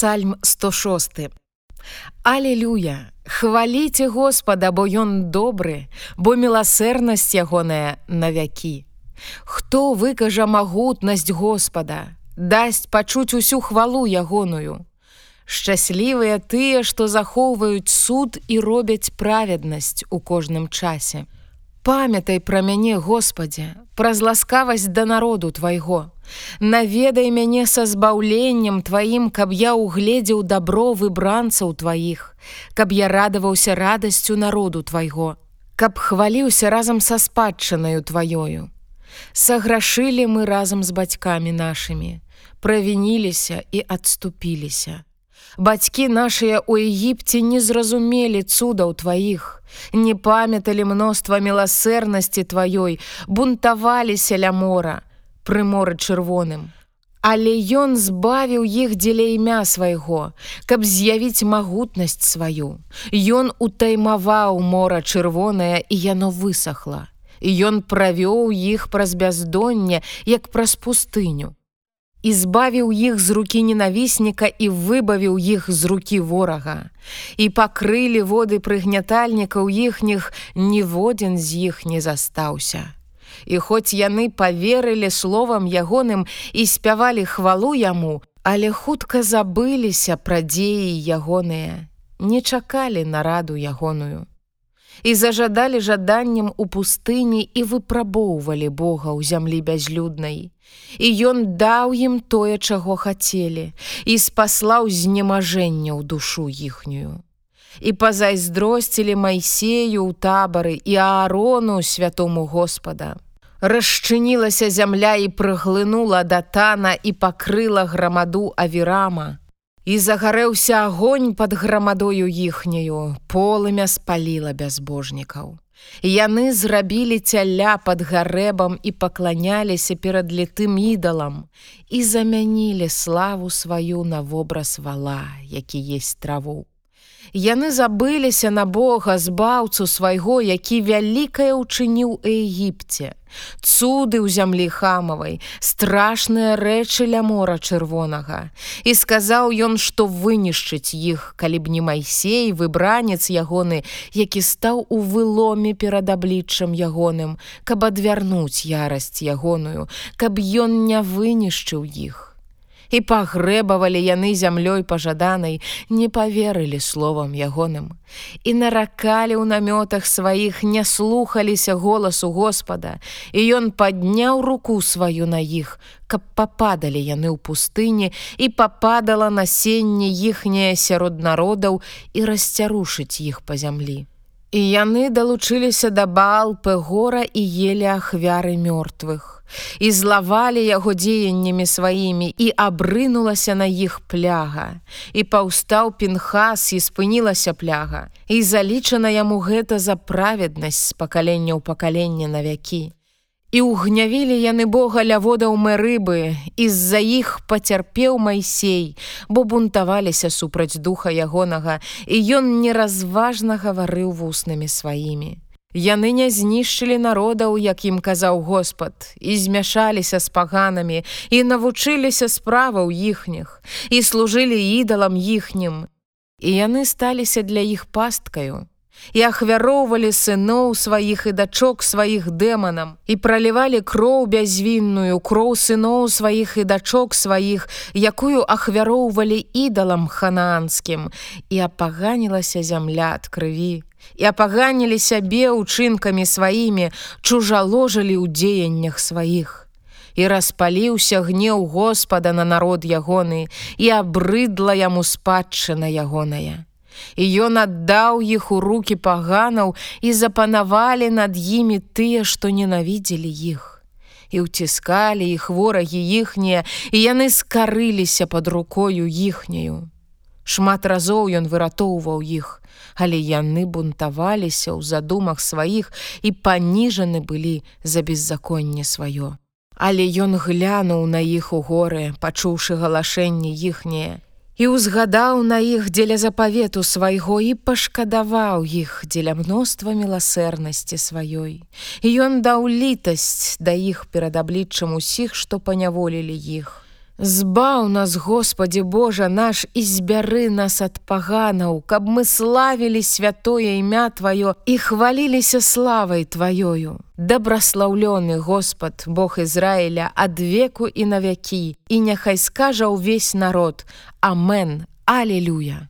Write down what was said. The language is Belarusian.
Псальм 106. Алелюя, хваліце Господа, бо ён добры, бо міласэрнасць ягоная навякі. Хто выкажа магутнасць Господа, дасць пачуць усю хвалу ягоную. Шчаслівыя тыя, што захоўваюць суд і робяць праведнасць у кожным часе. Памятай пра мяне, Господе, праз ласкавасць да народу твайго. Наведай мяне са збаўленнем тваім, каб я угледзеў дабро выбранцаў тваіх, каб я радаваўся радасцю народу твайго, каб хваліўся разам са спадчынаю тваёю. Саграшылі мы разам з бацькамі нашымі, правініліся і адступіліся. Бацькі нашыя ў Егіпце не зразумелі цудаў тваіх, не памяталі мноства міласэрнасці тваёй, бунтаваліся ля мора, пры моры чырвоным. Але ён збавіў іх дзеля імя свайго, каб з'явіць магутнасць сваю. Ён утаймаваў мора чырвонае і яно высохла. Ён правёў іх праз бяздонне, як праз пустыню і збавіў іх з рукі ненавісніка і выбавіў іх з рукі ворага. І пакрылі воды прыгнятальнікаў іхніх, ніводзін з іх не застаўся. І хоць яны поверылі словам ягоным і спявалі хвалу яму, але хутка забыліся пра дзеі ягоныя, не чакалі нараду ягоную і зажадалі жаданнем у пустыні і выпрабоўвалі Бога ў зямлі бязлюднай. І ён даў ім тое, чаго хацелі, і спаслаў знемажэння ў душу іхнюю. І пазайздросцілі майсею ў табары і аарону святому Господа. Расчынілася зямля і прыглынула датана і пакрыла грамаду авірама, І загарэўся агонь под грамадою іхняю, полымя спаліла бязбожнікаў. Яны зрабілі цяля под гарэбам і пакланяліся перад літым ідалам і замянілі славу сваю на вобраз вала, які есть траву. Яны забыліся на Бога збаўцу свайго, які вялікае ўчыніў Егіпце. Цуды ў зямлі хамавай, страшныя рэчы ля мора чырвонага. І сказаў ён, што вынішчыць іх, калі б не майсей, выбранец ягоны, які стаў у выломе перад абліччам ягоным, каб адвярнуць ярасць ягоную, каб ён не вынішчыў іх і пагрэбавалі яны зямлёй пажаданай, не поверылі словам ягоным. І наракалі ў намётах сваіх не слухаліся голасу Господа, і ён падняў руку сваю на іх, каб пападалі яны ў пустыні і пападала насенне іхняе сярод народаў і расцярушыць іх па зямлі. І яны далучыліся да балпы гора і елі ахвяры мёртвых і злавалі яго дзеяннямі сваімі і абрынулася на іх пляга. І паўстаў пінхас і спынілася пляга. І залічана яму гэта за праведнасць з пакалення ў пакаленне на вякі. І ўгнявілі яны Бога ля водаў мы рыбы, з-за іх пацярпеў майсей, бо бунтаваліся супраць духа ягонага, і ён неразважна гаварыў вуснымі сваімі. Яны не знішчылі народаў, як ім казаў Господ, і змяшаліся з паганамі і навучыліся справаў іхніх і служылі ідалам іхнім. І яны сталіся для іх пасткаю і ахвяроўвалі сыноў сваіх і дачок сваіх дэманам і пралівалі кроў бязвінную кроў сыноў сваіх і дачок сваіх, якую ахвяроўвалі ідалам ханаанскім і апаганілася зямля ад крыві і апаганілі сябе ўчынкамі сваімі, чужаложылі ў дзеяннях сваіх. І распаліўся гнеў Господа на народ ягоны і абрыдла яму спадчына ягоная. І ён аддаў іх у руки паганаў і запанавалі над імі тыя, што ненавідзелі іх. І ўціскалі іх ворагі іхнія, і яны скарыліся под рукою іхняю. Шмат разоў ён выратоўваў іх, але яны бунтаваліся ў задумах сваіх і паніжаны былі за беззаконне сваё. Але ён глянуў на іх у горы, пачуўшы галашэнне іхняе, і ўзгадаў на іх дзеля запавету свайго і пашкадаваў іх дзеля мноства міласэрнасці сваёй. І ён даў літасць да іх перад абліччам усіх, што паняволілі іх. Збаў нас, Господі Божа наш і збяры нас ад паганаў, каб мы славілі святое імя Тваё і хваліліся славай Тваёю. Дабраслаўлёны Господ, Бог Ізраіля ад веку і навякі, і няхай скажа ўвесь народ: Амен, Алелюя!